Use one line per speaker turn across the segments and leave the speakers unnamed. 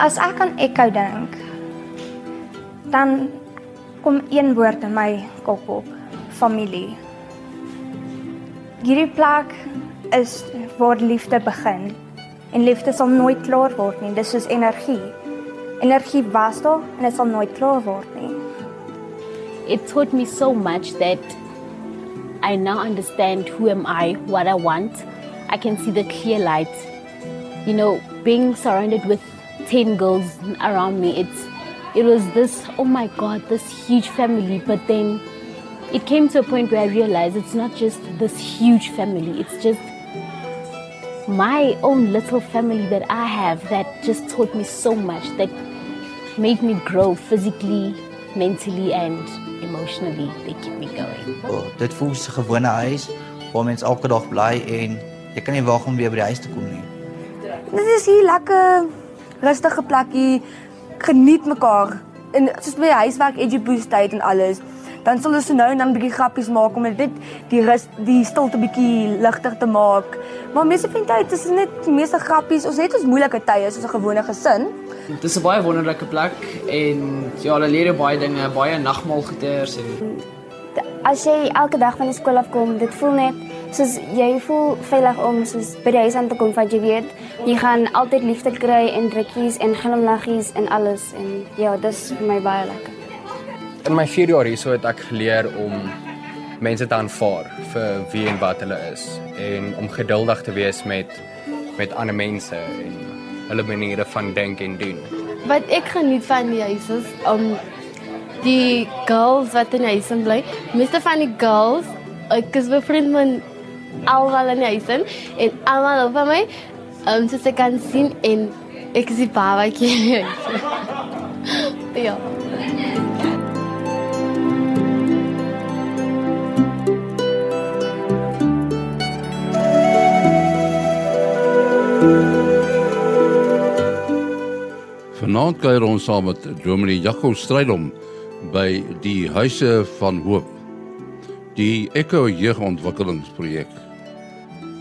As ek aan Echo dink, dan kom een woord in my kop op: familie. Hierdie plek is waar liefde begin. En liefde sal nooit klaar word nie. Dis soos energie. Energie was daar en dit sal nooit klaar word nie.
It taught me so much that I now understand who am I, what I want. I can see the clear light. You know, being surrounded with 10 girls around me, it's it was this oh my god, this huge family, but then it came to a point where I realized it's not just this huge family, it's just my own little family that I have that just taught me so much, that made me grow physically, mentally, and emotionally. They keep me going.
Oh, dit voel soos 'n gewone huis waar mens elke dag bly en jy kan nie wag om weer by die huis.
Dit is hier lekker rustige plekkie. Geniet mekaar. En soos by huiswerk, edgy tyd en alles dan sal ons so nou en dan 'n bietjie grappies maak om dit die rus die stilte bietjie ligter te maak. Maar meeste van die tyd is dit net die meeste grappies. Ons het ons moeilike tye soos 'n gewone gesin.
Dit is 'n baie wonderlike plek en ja, hulle leer baie dinge, baie nagmaalgoeders en
as jy elke dag van die skool af kom, dit voel net soos jy voel veilig om soos by die huis aan te kom want jy weet jy gaan altyd liefde kry en drukkies en glimlaggies en alles en ja, dis vir my baie lekker
in my 4 jaar hierso het ek geleer om mense te aanvaar vir wie en wat hulle is en om geduldig te wees met met ander mense en hulle maniere van dink en doen.
Wat ek geniet van die huis is om die girls wat in die huis bly, meeste van die girls, ek is bevriend met almal in die huis en almal op my, um, soos ek kan sien en ek is die babatjie in die huis. ja.
Vanaand kuier ons saam met Dominee Jaco Strydom by die Huise van Hoop. Die Echo Jeugontwikkelingsprojek.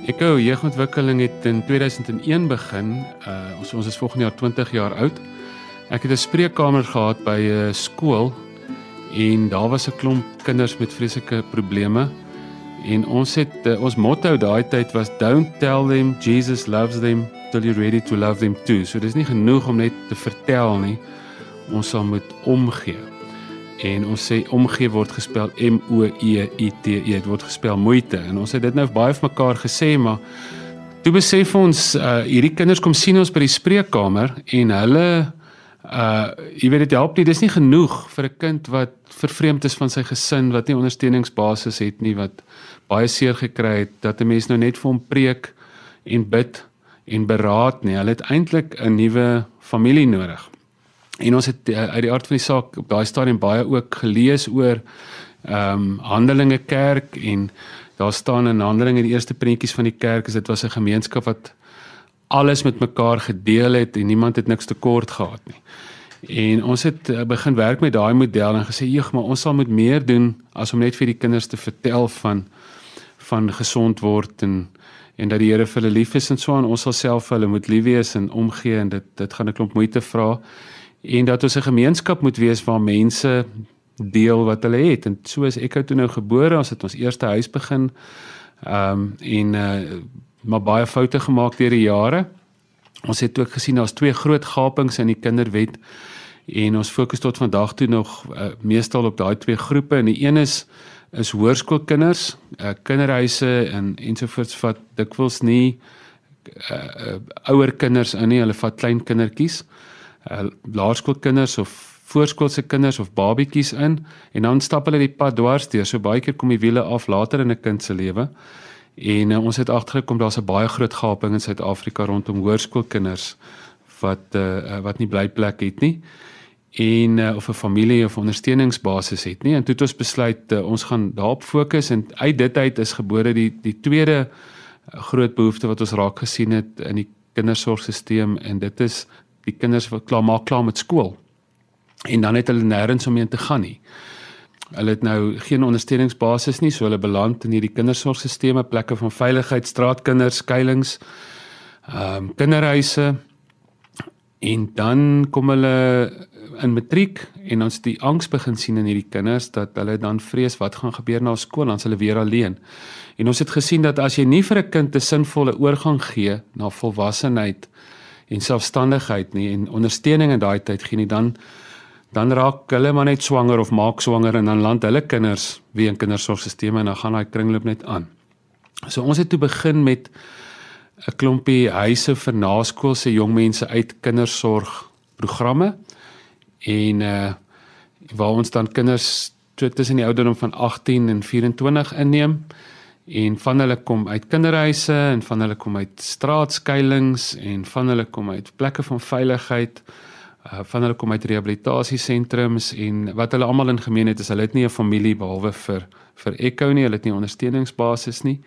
Echo Jeugontwikkeling het in 2001 begin. Uh ons ons is volgende jaar 20 jaar oud. Ek het 'n spreekkamer gehad by 'n skool en daar was 'n klomp kinders met vreeslike probleme. En ons het uh, ons motto daai tyd was don't tell them Jesus loves them till you're ready to love them too. So dis nie genoeg om net te vertel nie. Ons sal moet omgee. En ons sê omgee word gespel M O E I T E. Dit word gespel moeite. En ons het dit nou baie vir mekaar gesê, maar toe besef ons uh hierdie kinders kom sien ons by die spreekkamer en hulle uh jy weet dit help nie dis nie genoeg vir 'n kind wat vervreemd is van sy gesin wat nie ondersteuningsbasis het nie wat baie seer gekry het dat 'n mens nou net vir hom preek en bid en beraad nie. Hulle het eintlik 'n nuwe familie nodig. En ons het uh, uit die aard van die saak op daai stadium baie ook gelees oor ehm um, Handelinge Kerk en daar staan in Handelinge die eerste prentjies van die kerk is dit was 'n gemeenskap wat alles met mekaar gedeel het en niemand het niks tekort gehad nie. En ons het uh, begin werk met daai model en gesê, "Jeg, maar ons sal moet meer doen as om net vir die kinders te vertel van van gesond word en en dat die Here vir hulle lief is en so aan ons sal self vir hulle moet lief wees en omgee en dit dit gaan 'n klomp moeite vra en dat ons 'n gemeenskap moet wees waar mense deel wat hulle het. En so is ek toe nou gebore. Ons het ons eerste huis begin. Ehm um, en uh, maar baie foute gemaak deur die jare. Ons het ook gesien daar's twee groot gapings in die kinderwet en ons fokus tot vandag toe nog uh, meestal op daai twee groepe. En die een is is hoërskoolkinders, uh, kinderhuise en ensovoorts vat dikwels nie uh, uh, ouer kinders in nie, hulle vat klein kindertjies. Uh, laerskoolkinders of voorskoolse kinders of babietjies in en dan stap hulle die pad dwars deur. So baie keer kom die wiele af later in 'n kind se lewe. En uh, ons het agtergekom daar's 'n baie groot gaping in Suid-Afrika rondom hoërskoolkinders wat uh, wat nie blyplek het nie en uh, of 'n familie of ondersteuningsbasis het nie en toe het ons besluit uh, ons gaan daarop fokus en uit dit uit is gebore die die tweede groot behoefte wat ons raak gesien het in die kindersorgstelsel en dit is die kinders wat klaar maak klaar met skool en dan het hulle nêrens om heen te gaan nie. Hulle het nou geen ondersteuningsbasis nie, so hulle beland in hierdie kindersorgstelsels, plekke van veiligheid, straatkinders, skuilings, ehm um, kinderhuise En dan kom hulle in matriek en ons die angs begin sien in hierdie kinders dat hulle dan vrees wat gaan gebeur na skool, dan hulle weer alleen. En ons het gesien dat as jy nie vir 'n kind 'n sinvolle oorgang gee na volwassenheid en selfstandigheid nie en ondersteuning in daai tyd gee nie, dan dan raak hulle maar net swanger of maak swanger en dan land hulle kinders weer in kindersorgstelsels en dan gaan daai kringloop net aan. So ons het toe begin met 'n klompie huise vir naskoolse jong mense uit kindersorgprogramme en uh waar ons dan kinders tussen die ouderdom van 18 en 24 inneem en van hulle kom uit kinderhuise en van hulle kom uit straatskuilings en van hulle kom uit plekke van veiligheid uh van hulle kom uit rehabilitasiesentrums en wat hulle almal in gemeen het is hulle het nie 'n familie behalwe vir vir Echo nie, hulle het nie ondersteuningsbasis nie.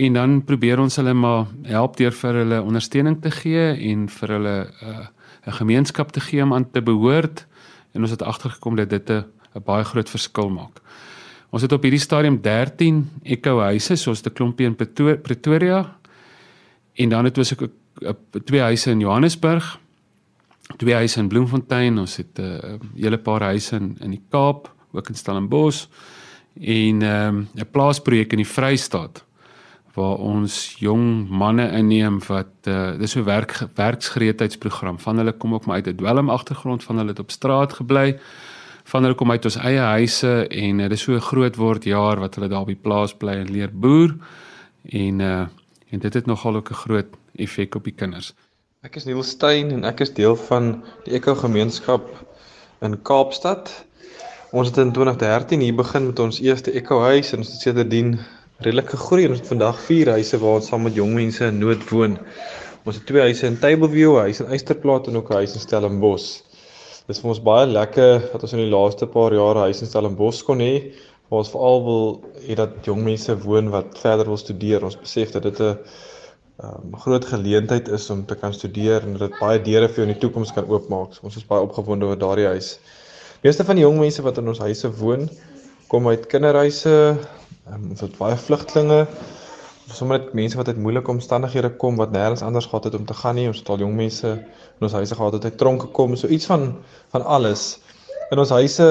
En dan probeer ons hulle maar help deur vir hulle ondersteuning te gee en vir hulle uh 'n gemeenskap te gee om aan te behoort en ons het agtergekom dat dit 'n 'n baie groot verskil maak. Ons het op hierdie stadium 13 Echo huise soos die klompie in Pretoria. En dan het ons ook twee huise in Johannesburg twee huise in Bloemfontein, ons het 'n uh, hele paar huise in in die Kaap, ook in Stellenbosch. En ehm, 'n um, plaasprojek in die Vrystaat waar ons jong manne inneem wat uh, dis so werk werksgereedheidsprogram van hulle kom ook maar uit 'n dwelm agtergrond van hulle het op straat gebly van hulle kom uit ons eie huise en dis so groot word jaar wat hulle daar op die plaas bly en leer boer en uh, en dit het nogal ook 'n groot effek op die kinders.
Ek is Niels Steyn en ek is deel van die Eko gemeenskap in Kaapstad. Ons het in 2013 hier begin met ons eerste Eko huis en ons het sedertdien redelik gegroei en ons het vandag 4 huise waar ons saam met jong mense in nood woon. Ons het twee huise in Tableview, 'n huis in Eysterplaas en ook 'n huis in Stellenbosch. Dit is vir ons baie lekker dat ons in die laaste paar jare huis in Stellenbosch kon hê. Waar ons veral wil hê dat jong mense woon wat verder wil studeer. Ons besef dat dit 'n um, groot geleentheid is om te kan studeer en dit baie deure vir jou in die toekoms kan oopmaak. So, ons is baie opgewonde oor daardie huis. Meeste van die jong mense wat in ons huise woon, kom uit kinderhuise, um, ons het baie vlugtlinge, sommer net mense wat uit moeilike omstandighede kom wat nêrens anders gehad het om te gaan nie. Ons het al jong mense in ons huise gehad wat uit tronke kom, so iets van van alles. In ons huise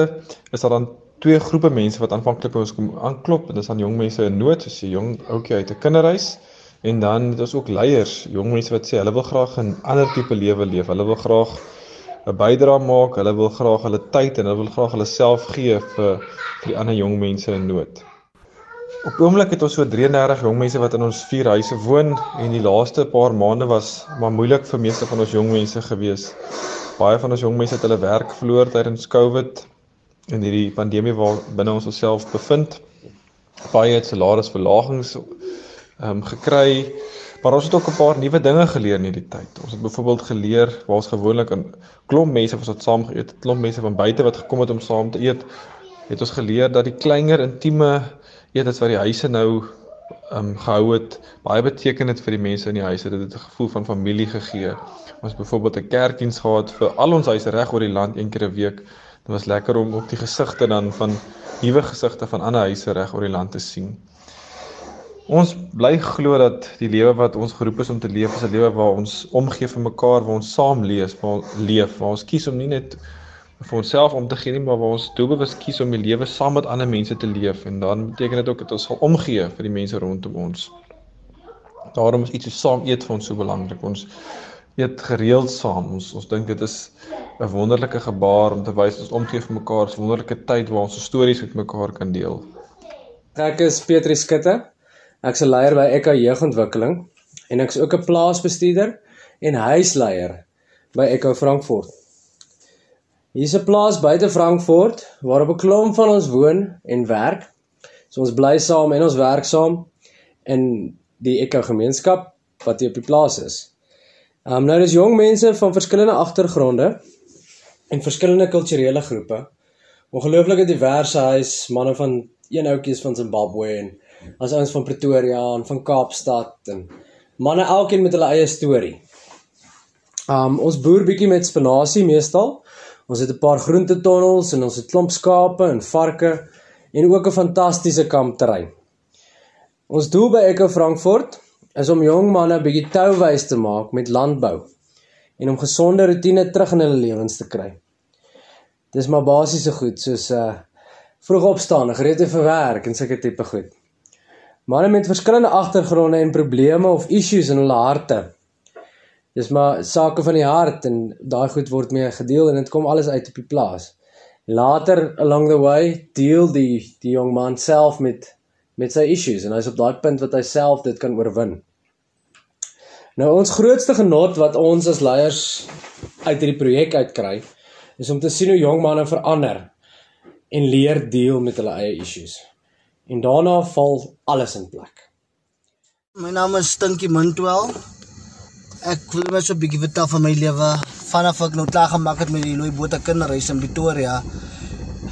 is daar dan twee groepe mense wat aanvanklik by ons kom aanklop, dit is dan jong mense in nood, soos 'n jong ouetjie uit 'n kinderhuis. En dan het ons ook leiers, jong mense wat sê hulle wil graag 'n ander tipe lewe leef. Hulle wil graag 'n bydrae maak, hulle wil graag hulle tyd en hulle wil graag hulle self gee vir vir die ander jong mense in nood. Op oomblik het ons so 33 jong mense wat in ons vier huise woon en die laaste paar maande was maar moeilik vir meeste van ons jong mense gewees. Baie van ons jong mense het hulle werk verloor tydens COVID en hierdie pandemie waar binne ons osself bevind. Baie het salarisverlagings ehm um, gekry. Maar ons het ook 'n paar nuwe dinge geleer in hierdie tyd. Ons het byvoorbeeld geleer waar ons gewoonlik 'n klomp mense was wat saam geëet het, klomp mense van buite wat gekom het om saam te eet. Het ons geleer dat die kleiner intieme eetes wat die huise nou ehm um, gehou het, baie beteken het vir die mense in die huise. Dit het 'n gevoel van familie gegee. Ons byvoorbeeld 'n kerkdiens gehad vir al ons huise reg oor die land een keer 'n week. Dit was lekker om ook die gesigte dan van nuwe gesigte van ander huise reg oor die land te sien. Ons bly glo dat die lewe wat ons geroep is om te leef is 'n lewe waar ons omgee vir mekaar, waar ons saam leef, waar ons kies om nie net vir onsself om te gee nie, maar waar ons doelbewus kies om die lewe saam met ander mense te leef en dan beteken dit ook dat ons sal omgee vir die mense rondom ons. Daarom is iets so saam eet vir ons so belangrik. Ons eet gereeld saam. Ons ons dink dit is 'n wonderlike gebaar om te wys ons omgee vir mekaar, 'n wonderlike tyd waar ons stories met mekaar kan deel.
Ek is Petrus Skutte. Ek's 'n leier by Ekka Jeugontwikkeling en ek's ook 'n plaasbestuurder en huisleier by Ekka Frankfurt. Hier's 'n plaas buite Frankfurt waar op 'n klomp van ons woon en werk. So ons bly saam en ons werk saam in die Ekka gemeenskap wat hier op die plaas is. Ehm um, nou dis jong mense van verskillende agtergronde en verskillende kulturele groepe. Ongelooflike diverse huis, manne van een ouetjies van Zimbabwe en as ons van Pretoria en van Kaapstad en manne elkeen met hulle eie storie. Um ons boer bietjie met spinasie meestal. Ons het 'n paar groentetonnels en ons het klomp skape en varke en ook 'n fantastiese kampterrein. Ons doel by Eco Frankfurt is om jong manne bietjie touwys te maak met landbou en om gesonde rotine terug in hulle lewens te kry. Dis maar basiese goed soos uh vroeg opstaan, gereed vir werk en sulke tipe goed. Manne met verskillende agtergronde en probleme of issues in hulle harte. Dis maar sake van die hart en daai goed word mee gedeel en dit kom alles uit op die plaas. Later along the way deel die die jong man self met met sy issues en hy's op daai punt wat hy self dit kan oorwin. Nou ons grootste genot wat ons as leiers uit hierdie projek uitkry is om te sien hoe jong manne verander en leer deel met hulle eie issues. En daarna val alles in plek.
My naam is Stinkie Mintwel. Ek wil net so 'n bietjie vertel van my lewe vanaf ek nou klaar gemaak het met die Louis Botha kinderhuis in Pretoria.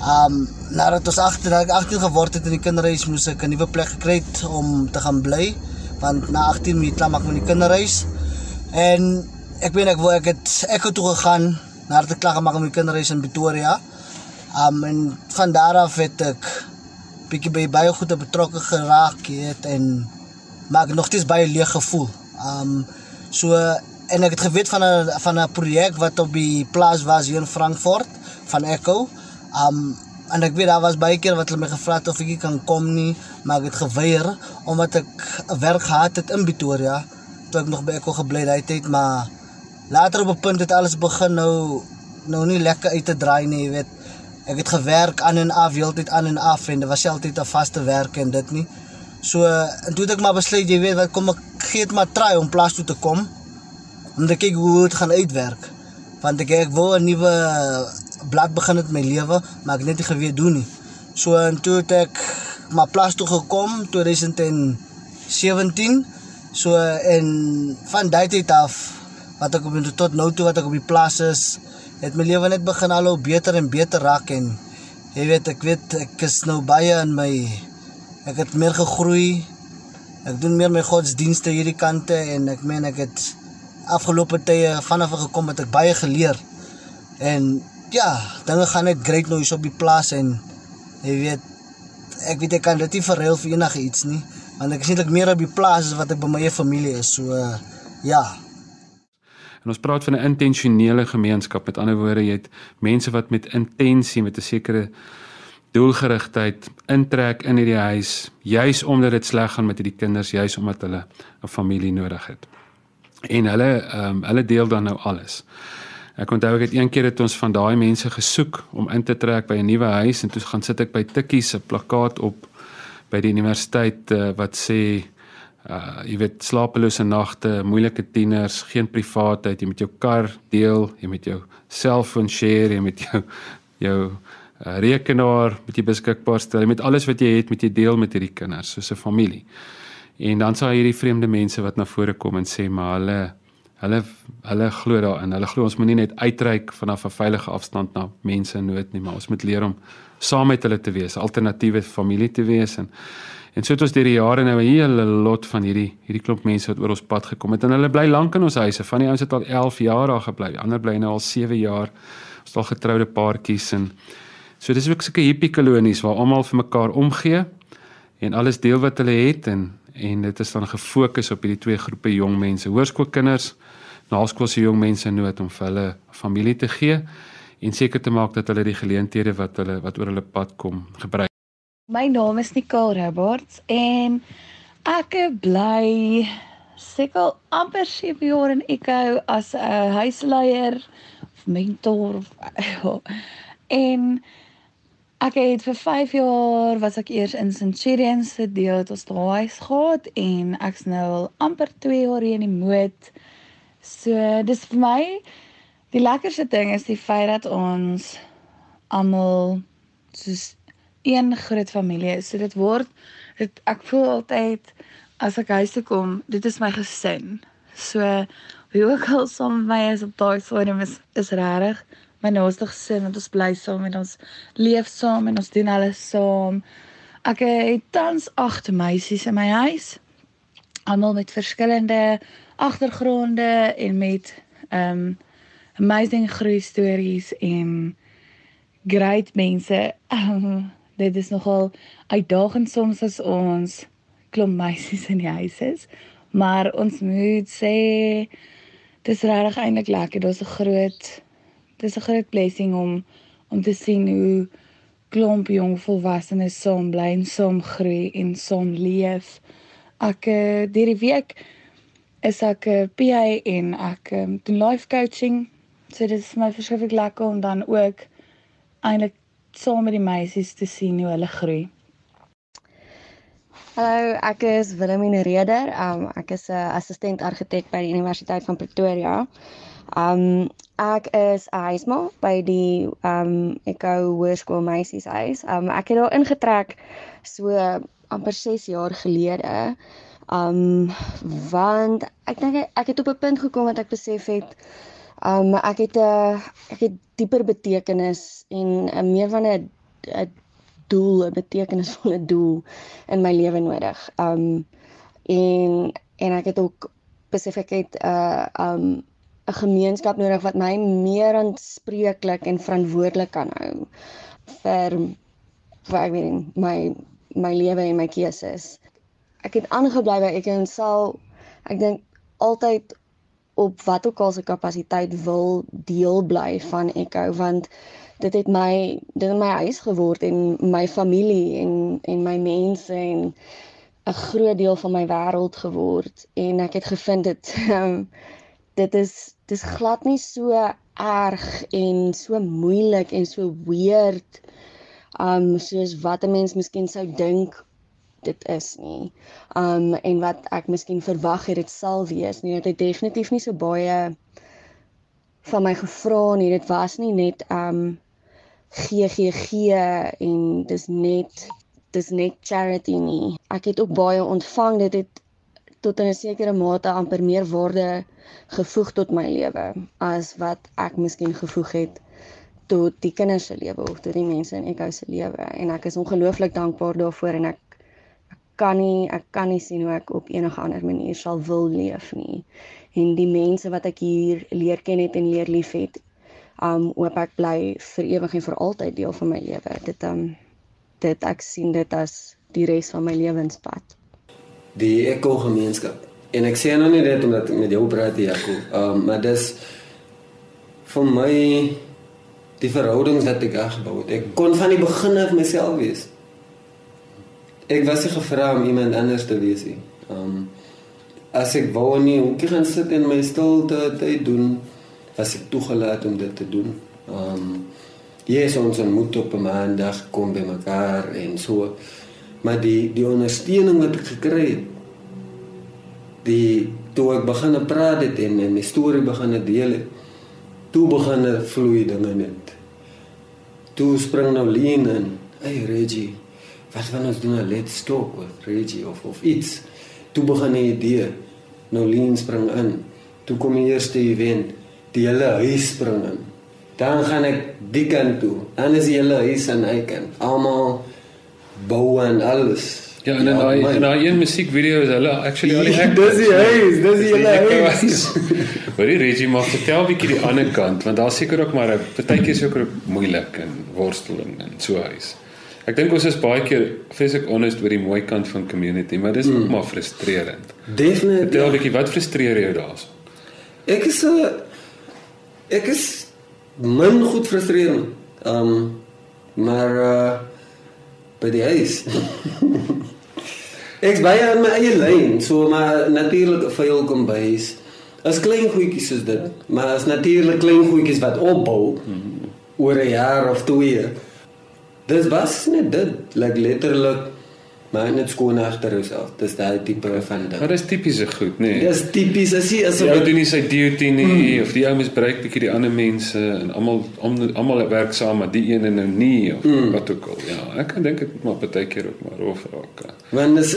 Um nadat ons agter dat ek 18 geword het in die kinderhuis moes ek 'n nuwe plek gekry het om te gaan bly want na 18 minute klaar maak met die kinderhuis. En ek weet ek wou ek het ek het toe gegaan nadat ek klaar gemaak met die kinderhuis in Pretoria. Um en van daar af het ek bietjie by baie goede betrokke geraak het en maar ek nog steeds baie leeg gevoel. Um so en ek het geweet van 'n van 'n projek wat op die plaas was hier in Frankfurt van Echo. Um en ek weet daar was baie keer wat hulle my gevra het of ek kan kom nie, maar ek het geweier omdat ek werk gehad het in Pretoria toe ek nog by Echo gebly het, het maar later op 'n punt het alles begin nou nou nie lekker uit te draai nie, jy weet. Ek het gewerk aan en af, heeltyd aan en af en dit was altyd 'n vaste werk en dit nie. So en toe het ek maar besluit, jy weet wat, kom ek gee dit maar try om plaas toe te kom om te kyk hoe dit gaan uitwerk. Want ek ek wou 'n nuwe blad begin met my lewe, maar ek net nie geweet doen nie. So en toe het ek maar plaas toe gekom 2017. So en van daai tyd af wat ek op tot nou toe wat ek op die plaas is, het my lewe net begin al hoe beter en beter raak en jy weet ek weet ek is nou baie in my ek het meer gegroei. Ek doen meer my godsdienste hierdie kante en ek meen ek het afgelope tye vanaf gekom het ek baie geleer. En ja, dinge gaan net great nou hier op die plaas en jy weet ek weet ek kan dit nie verruil vir enige iets nie, want ek is eintlik meer op die plaas as wat ek by my eie familie is. So uh, ja.
En ons praat van 'n intentionele gemeenskap. Met ander woorde, jy het mense wat met intensie met 'n sekere doelgerigtheid intrek in hierdie huis, juis omdat dit sleg gaan met hierdie kinders, juis omdat hulle 'n familie nodig het en hulle ehm um, hulle deel dan nou alles. Ek onthou ek het een keer het ons van daai mense gesoek om in te trek by 'n nuwe huis en toe gaan sit ek by Tikkie se plakkaat op by die universiteit uh, wat sê uh jy weet slapelose nagte, moeilike tieners, geen privaatheid, jy moet jou kar deel, jy moet jou selfoon share, jy moet jou jou uh, rekenaar met jy beskikbaar stel, jy moet alles wat jy het met jy deel met hierdie kinders soos 'n familie. En dan sal hierdie vreemde mense wat na vore kom en sê maar hulle hulle hulle glo daarin. Hulle glo ons moet nie net uitreik vanaf 'n veilige afstand na mense in nood nie, maar ons moet leer om saam met hulle te wees, alternatiewe familie te wees en en so het ons deur die jare nou 'n hele lot van hierdie hierdie klomp mense wat oor ons pad gekom het en hulle bly lank in ons huise. Van die ouens het al 11 jaar daar gebly, ander bly nou al 7 jaar. Ons het al getroude paartjies en so dis ook sulke hippie kolonies waar almal vir mekaar omgee en alles deel wat hulle het en en dit is dan gefokus op hierdie twee groepe jong mense, hoërskoolkinders, naskoolse jong mense nood om vir hulle familie te gee en seker te maak dat hulle die geleenthede wat hulle wat oor hulle pad kom gebruik.
My naam is Nicole Roberts en ek bly seker amper 7 jaar in Echo as 'n huisleier of mentor en Ek het vir 5 jaar was ek eers in Centurion se deel het ons daai gehad en ek's nou al amper 2 jaar hier in die moed. So dis vir my die lekkerste ding is die feit dat ons almal soos een groot familie is. So dit word dit ek voel altyd as ek huis toe kom, dit is my gesin. So wie ook al saam met my is op daai stadium is is regtig my naaste gesin want ons bly saam en ons leef saam en ons doen alles saam. Ek het tans 8 meisies in my huis. Almal met verskillende agtergronde en met um amazing groei stories en great mense. Dit is nogal uitdagend soms as ons klomp meisies in die huis is, maar ons moet sê dis regtig eintlik lekker. Daar's 'n groot dis 'n groot blessing om om te sien hoe klomp jong volwassenes saam bly en saam groei en saam leef. Ek uh, deur die week is ek 'n uh, PA en ek um, doen life coaching. So dit is vir my verskriklik lekker om dan ook eintlik saam met die meisies te sien hoe hulle groei.
Hallo, ek is Wilhelmine Reder. Um ek is 'n assistent argitek by die Universiteit van Pretoria. Um ek is 'n huisma by die um Echo Hoërskool Meisieshuis. Um ek het daar ingetrek so amper 6 jaar gelede. Um want ek dink ek het op 'n punt gekom wat ek besef het um ek het 'n ek het dieper betekenis en 'n meer van 'n doel, 'n betekenisvolle doel in my lewe nodig. Um en en ek het ook besef ek het 'n uh, um 'n gemeenskap nodig wat my meer aanspreeklik en verantwoordelik kan hou vir vir ek weet nie, my my lewe en my keuses. Ek het aangebly by ek en sal ek dink altyd op wat ook al se kapasiteit wil deel bly van Echo want dit het my dit het my huis geword en my familie en en my mense en 'n groot deel van my wêreld geword en ek het gevind dit um, dit is dis glad nie so erg en so moeilik en so weird um soos wat 'n mens miskien sou dink dit is nie. Um en wat ek miskien verwag het dit sal wees nie. Dit het definitief nie so baie van my gevra nie. Dit was nie net um GGG en dis net dis net charity nie. Ek het ook baie ontvang. Dit het tot 'n sekere mate amper meer waarde gevoeg tot my lewe as wat ek miskien gevoeg het tot die kinders se lewe of tot die mense in Echo se lewe. En ek is ongelooflik dankbaar daarvoor en ek ek kan nie ek kan nie sien hoe ek op enige ander manier sal wil leef nie. En die mense wat ek hier leer ken het en leer liefhet um hoop ek bly vir ewig en vir altyd deel van my lewe. Dit um dit ek sien dit as die res van my lewenspad
die Echo gemeenskap en ek sê nou nie dit omdat ek met jou praat hier Jaco um maar dis vir my die verhoudings wat ek gebou het. Ek kon van die begin af myself wees. Ek was nie gevra om iemand anders te wees nie. Um as ek wou nie hoe gaan sit in my stilte tyd doen, was ek toegelaat om dit te doen. Um yes, ons ontmoet op 'n maandag kom by mekaar en so. Maar die die ondersteuning wat ek gekry het, die toe ek begin praat het en, en my storie begin deel het, toe begin vloei dinge net. Toe spring nou Lien in. Hey Reggie, wat van ons doen 'n let's talk with Reggie of of iets. Toe begin 'n idee. Nou Lien spring in. Toe kom die eerste event. Die hele huis spring in. Dan gaan ek die kant toe. Dan is die hele huis aan hy kant. Almal bou en alles.
Ja, en in daai in daai een musiekvideo is hulle actually al die
Ja, dis die huis, dis die hele huis.
Maar die Reggie maar vertel bietjie die ander kant want daar seker ook maar 'n partytjie is ook moeilik en worsteling en so huis. Ek dink ons is baie keer vreeslik honest oor die mooi kant van community, maar dis mm. ook maar frustrerend.
Definitief.
Vertel 'n bietjie wat frustreer jou daarso?
Ek is 'n ek is min goed frustrerend. Um maar uh by die huis. Ek's baie aan my eie lyn, so maar natuurlik vuil kom bys. As klein goedjies is dit, maar as natuurlik klein goedjies wat opbou mm. oor 'n jaar of twee. Dit was net dit, like letterlik maar net skoon agter jouself. Dis daai tipe van ding.
Maar dis tipiese goed, nê. Nee.
Dis tipies as jy as
jy doen nie sy duty nie mm. of die ou mens bereik bietjie die ander mense en almal almal werk saam maar die ene nou nie of mm. wat ook al. Ja, ek kan dink dit maar baie keer ook maar rof raak.
Want dis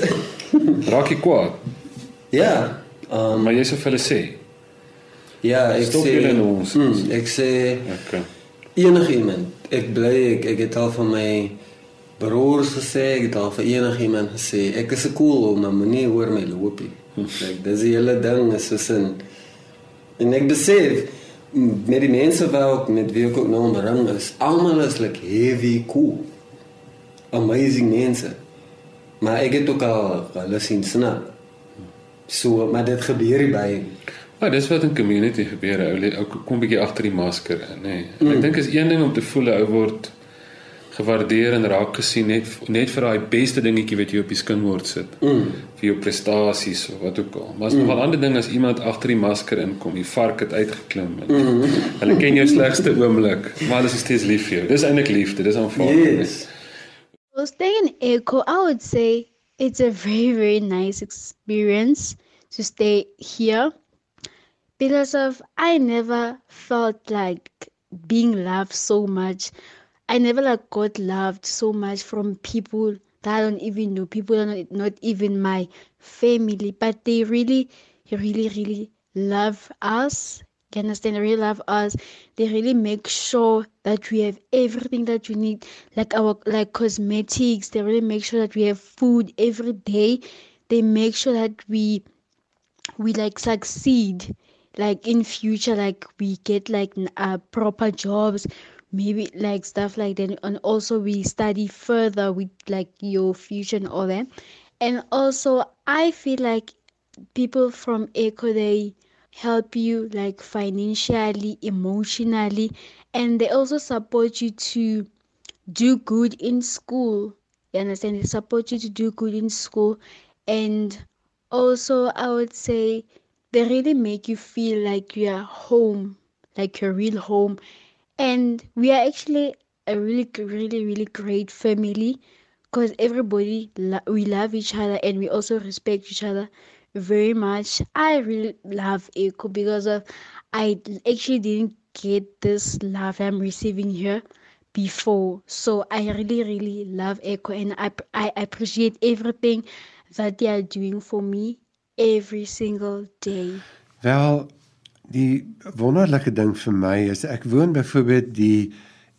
raak jy kwaad.
Ja, um,
maar jy sê vir hulle sê.
Ja, ek
Stop
sê
julle in ons.
Mm, ek sê
okay.
Enigiemand. Ek bly ek, ek het al van my broers gesê, ek het al vir enigiemand gesê, ek is 'n cool ou, maar moenie oor my loop nie. Ek dis die hele ding is so sin. En ek besef met die mense wat met wie ek ook nou omring is, almal is like heavy cool. Amazing mense. Maar ek het ook al hulle sien snap. So, maar dit gebeur nie by
Maar dis wat in community gebeur. Ou kom bietjie agter die masker in, nê. Nee.
Mm.
Ek dink is een ding om te voel 'n ou word gewaardeer en raak gesien net net vir daai beste dingetjie wat jy op die skinbord sit.
Mm.
Vir jou prestasies of wat ook al. Maar as
Mm.
nog 'n ander ding as iemand agter die masker inkom, die vark het uitgeklim. en
Mm.
Hulle ken jou slegste oomblik, maar hulle is steeds lief vir jou. Dis eintlik liefde, dis aanvaarding.
Yes.
Well, staying in Echo, I would say it's a very, very nice experience to stay here because of I never felt like being loved so much. I never like got loved so much from people that I don't even know, people are not, not even my family, but they really, really, really love us. You understand? They really love us. They really make sure that we have everything that we need, like our like cosmetics. They really make sure that we have food every day. They make sure that we we like succeed like in future like we get like uh, proper jobs maybe like stuff like that. And also we study further with like your future and all that. And also i feel like people from eco they help you like financially emotionally and they also support you to do good in school. You understand? They support you to do good in school. And also i would say they really make you feel like you are home like your real home and we are actually a really really really great family because everybody lo- we love each other and we also respect each other very much. I really love echo because of i actually didn't get this love i'm receiving here before. So i really really love echo and i i appreciate everything that they are doing for me every single day.
Wel, die wonderlike ding vir my is ek woon byvoorbeeld die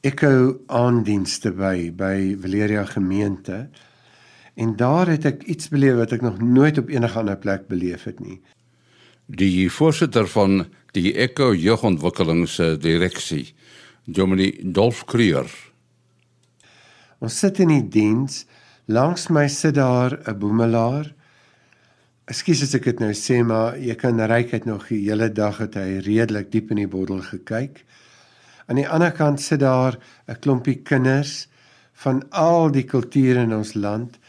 Echo aandienste by by Valeria gemeente. En daar het ek iets beleef wat ek nog nooit op enige ander plek beleef het nie.
Die voorsitter van die Echo Jeugontwikkelingsdireksie, Dominee Dolf Creer.
Ons sit in die diens, langs my sit daar 'n boemelaar. Ekskuus as ek dit nou sê, maar jy kan ryk het nog die hele dag het hy redelik diep in die bottel gekyk. Aan die ander kant sit daar 'n klompie kinders van al die kulture in ons land.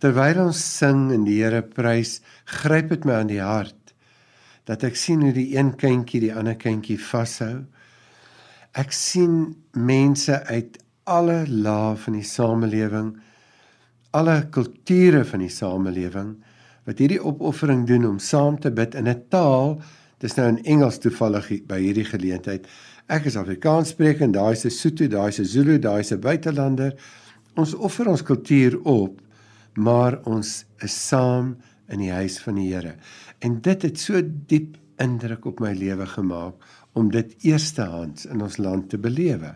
Terwyl ons sing en die Here prys, gryp dit my aan die hart dat ek sien hoe die een kindjie die ander kindjie vashou. Ek sien mense uit alle lae van die samelewing, alle kulture van die samelewing wat hierdie opoffering doen om saam te bid in 'n taal, dis nou in Engels toevallig by hierdie geleentheid. Ek is Afrikaans sprekend, daai 'n Sotho, daai 'n Zulu, daai 'n buitelander. Ons offer ons kultuur op, maar ons is saam in die huis van die Here. En dit het so diep indruk op my lewe gemaak om dit eerstehands in ons land te belewe.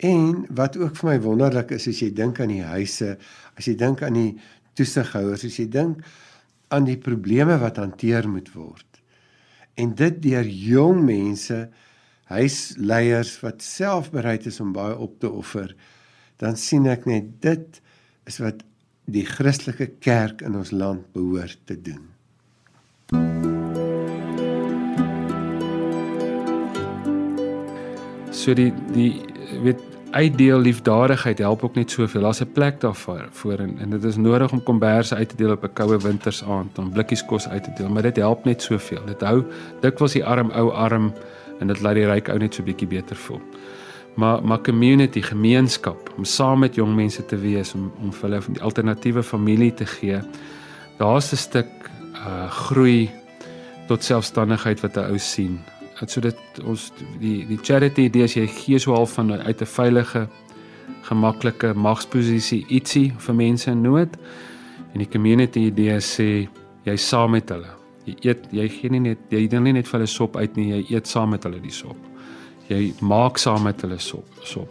En wat ook vir my wonderlik is as jy dink aan die huise, as jy dink aan die toesighouers, as jy dink aan die probleme wat hanteer moet word. En dit deur jong mense, huisleiers wat self bereid is om baie op te offer, dan sien ek net dit is wat die Christelike kerk in ons land behoort te doen.
So die die weet uitdeel liefdadigheid help ook net soveel. Daar's 'n plek daarvoor voor en, en dit is nodig om komberse uit te deel op 'n koue wintersaand, om blikkies kos uit te deel, maar dit help net soveel. Dit hou dikwels die arm ou arm en dit laat die ryk ou net so bietjie beter voel. Maar maar community, gemeenskap, om saam met jong mense te wees, om om vir hulle die alternatiewe familie te gee. Daar's 'n stuk uh groei tot selfstandigheid wat 'n ou sien. So dit ons die die charity idee as jy gee so half van uit 'n veilige gemaklike magsposisie ietsie vir mense in nood en die community idee sê jy saam met hulle. Jy eet jy gee nie net jy deel nie net vir hulle sop uit nie, jy eet saam met hulle die sop. Jy maak saam met hulle sop sop.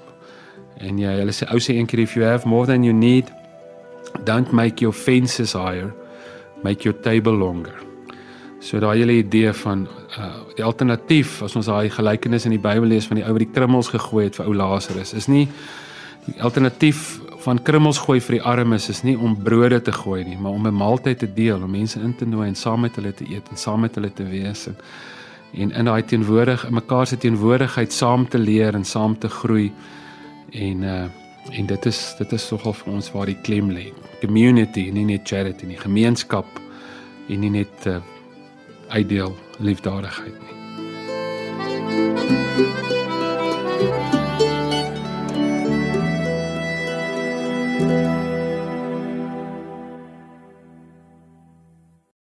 En jy hulle sê ou sê een keer if you have more than you need don't make your fences higher make your table longer. So daai hele idee van uh die alternatief as ons daai gelykenis in die Bybel lees van die ou wat die krummels gegooi het vir ou Lazarus is nie die alternatief van krummels gooi vir die armes is nie om brode te gooi nie, maar om 'n maaltyd te deel, om mense in te nooi en saam met hulle te eet en saam met hulle te wees en en in daai teenwoordig in mekaar se teenwoordigheid saam te leer en saam te groei. En uh en dit is dit is nogal vir ons waar die klem lê. Community, nie net charity nie, gemeenskap en nie net uh uitdeel liefdadigheid nie. Thank you.